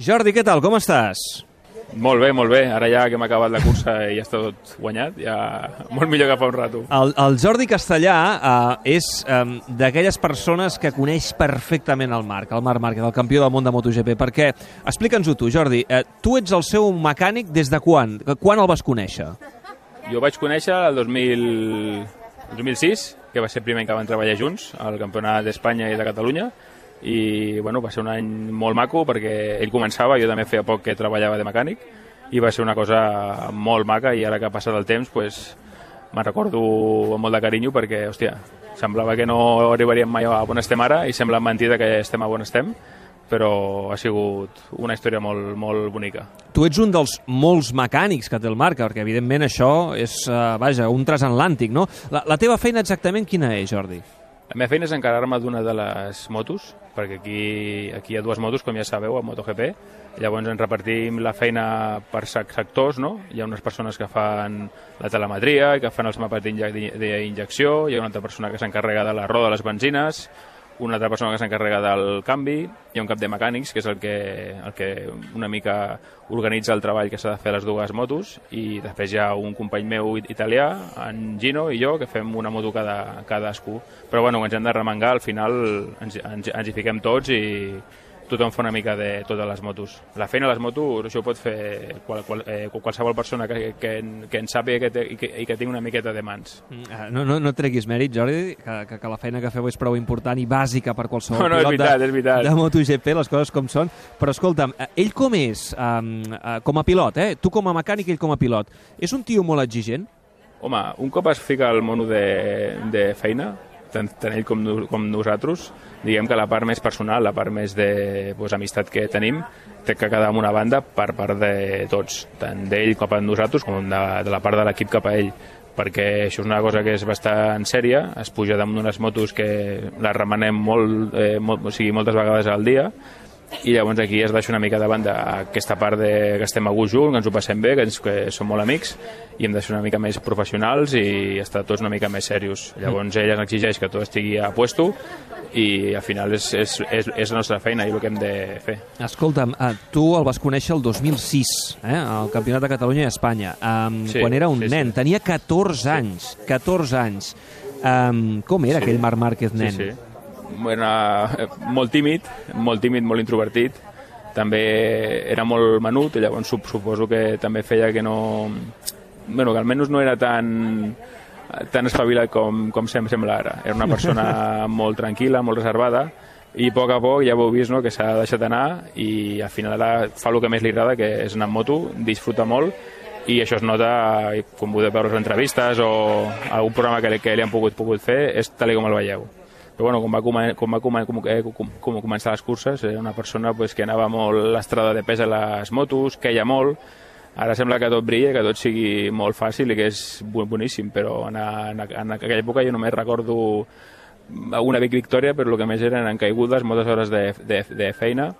Jordi, què tal? Com estàs? Molt bé, molt bé. Ara ja que hem acabat la cursa i ja està tot guanyat, ja molt millor que fa un rato. El, el Jordi Castellà eh, és eh, d'aquelles persones que coneix perfectament el Marc, el Marc Márquez, el campió del món de MotoGP, perquè, explica'ns-ho tu, Jordi, eh, tu ets el seu mecànic des de quan? Quan el vas conèixer? Jo vaig conèixer el 2000, el 2006, que va ser el primer que van treballar junts, al Campionat d'Espanya i de Catalunya, i bueno, va ser un any molt maco perquè ell començava, jo també feia poc que treballava de mecànic i va ser una cosa molt maca i ara que ha passat el temps pues, me'n recordo amb molt de carinyo perquè, hòstia, semblava que no arribaríem mai a on estem ara i sembla mentida que estem a on estem però ha sigut una història molt, molt bonica. Tu ets un dels molts mecànics que té el Marc, perquè evidentment això és, uh, vaja, un transatlàntic, no? La, la teva feina exactament quina és, Jordi? La meva feina és encarregar-me d'una de les motos, perquè aquí, aquí hi ha dues motos, com ja sabeu, a MotoGP. Llavors ens repartim la feina per sectors, no? Hi ha unes persones que fan la telemetria, que fan els mapes d'injecció, hi ha una altra persona que s'encarrega de la roda de les benzines, una altra persona que s'encarrega del canvi, hi ha un cap de mecànics, que és el que, el que una mica organitza el treball que s'ha de fer a les dues motos, i després hi ha un company meu italià, en Gino i jo, que fem una moto cada, cadascú. Però bueno, ens hem de remengar, al final ens, ens, ens hi fiquem tots i, tothom fa una mica de totes les motos. La feina a les motos això ho pot fer qual, qual, eh, qualsevol persona que, que, que en sàpiga que té, i, que, i que tingui una miqueta de mans. Mm, ah, no, no, no treguis mèrit, Jordi, que, que, que la feina que feu és prou important i bàsica per qualsevol no, no, pilot veritat, de, és veritat. de MotoGP, les coses com són. Però escolta'm, eh, ell com és um, uh, com a pilot, eh? Tu com a mecànic, ell com a pilot. És un tio molt exigent? Home, un cop es fica al mono de, de feina, tant, tant ell com, com nosaltres, diguem que la part més personal, la part més de pues, amistat que tenim, té que quedar en una banda per part de tots, tant d'ell cap a nosaltres com de, de la part de l'equip cap a ell perquè això és una cosa que és bastant sèria, es puja damunt d'unes motos que les remenem molt, eh, molt, o sigui, moltes vegades al dia, i llavors aquí es deixa una mica de banda aquesta part de que estem a gust junts, que ens ho passem bé, que, ens, que som molt amics i hem de ser una mica més professionals i estar tots una mica més serios. Llavors ella ens exigeix que tot estigui a puesto i al final és, és, és, és la nostra feina i el que hem de fer. Escolta'm, uh, tu el vas conèixer el 2006, eh, al Campionat de Catalunya i Espanya, um, Sí, quan era un sí, nen, sí. tenia 14 anys, 14 anys. Um, com era Sí. aquell Marc Márquez nen? Sí, sí. Era molt tímid, molt tímid, molt introvertit. També era molt menut, i llavors sup- suposo que també feia que no... Bueno, que almenys no era tan tan espavilat com, com sem- sembla ara. Era una persona molt tranquil·la, molt reservada, i a poc a poc ja ho heu vist no? que s'ha deixat anar i al final ara fa el que més li agrada que és anar amb moto, disfruta molt i això es nota, com podeu veure les entrevistes o algun programa que, que li han pogut, pogut fer, és tal com el veieu. Però bueno, com va, com comen com, eh, com, com començar les curses, era una persona pues, que anava molt l'estrada de pes a les motos, queia molt, ara sembla que tot brilla, que tot sigui molt fàcil i que és boníssim, però en, en, en aquella època jo només recordo una big victòria, però el que més eren caigudes, moltes hores de, de, de feina,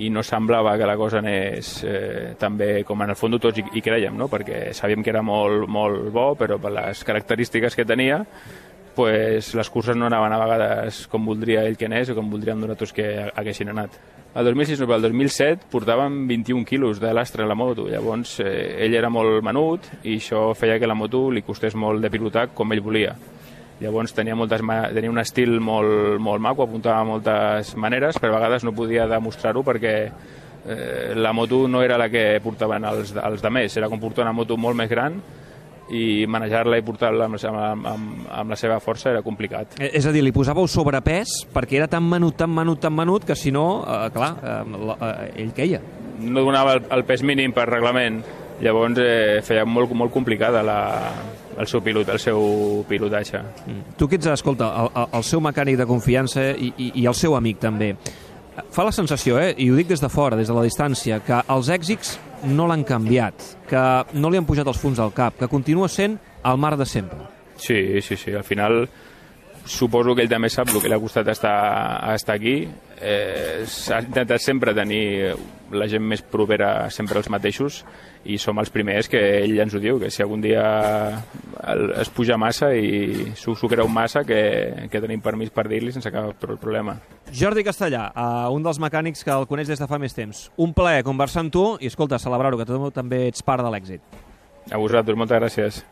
i no semblava que la cosa anés eh, tan bé com en el fons tots hi, hi creiem, no? perquè sabíem que era molt, molt bo, però per les característiques que tenia pues, les curses no anaven a vegades com voldria ell que anés o com voldríem nosaltres que haguessin anat. El 2006 no, el 2007 portàvem 21 quilos de lastre a la moto, llavors eh, ell era molt menut i això feia que la moto li costés molt de pilotar com ell volia. Llavors tenia, moltes, tenia un estil molt, molt maco, apuntava a moltes maneres, però a vegades no podia demostrar-ho perquè eh, la moto no era la que portaven els, els de més, era com portar una moto molt més gran i manejar-la i portar-la amb, amb, amb, amb la seva força era complicat. Eh, És a dir, li posàveu sobrepès perquè era tan menut, tan menut, tan menut que si no, eh, clar, eh, la, eh, ell queia. No donava el, el pes mínim per reglament, llavors eh, feia molt, molt complicada la, el, seu pilot, el seu pilotatge. Mm. Tu que ets, escolta, el- el seu mecànic de confiança i, i, i el seu amic també, fa la sensació, eh, i ho dic des de fora, des de la distància, que els èxits no l'han canviat, que no li han pujat els punts al cap, que continua sent el mar de sempre. Sí, sí, sí. Al final suposo que ell també sap el que li ha costat estar, estar aquí. Eh, S'ha intentat sempre tenir la gent més propera sempre els mateixos i som els primers que ell ens ho diu, que si algun dia es puja massa i s'ho creu massa, que, que tenim permís per dir-li sense cap problema. Jordi Castellà, uh, un dels mecànics que el coneix des de fa més temps. Un plaer conversar amb tu i, escolta, celebrar-ho, que tu també ets part de l'èxit. A vosaltres, moltes gràcies.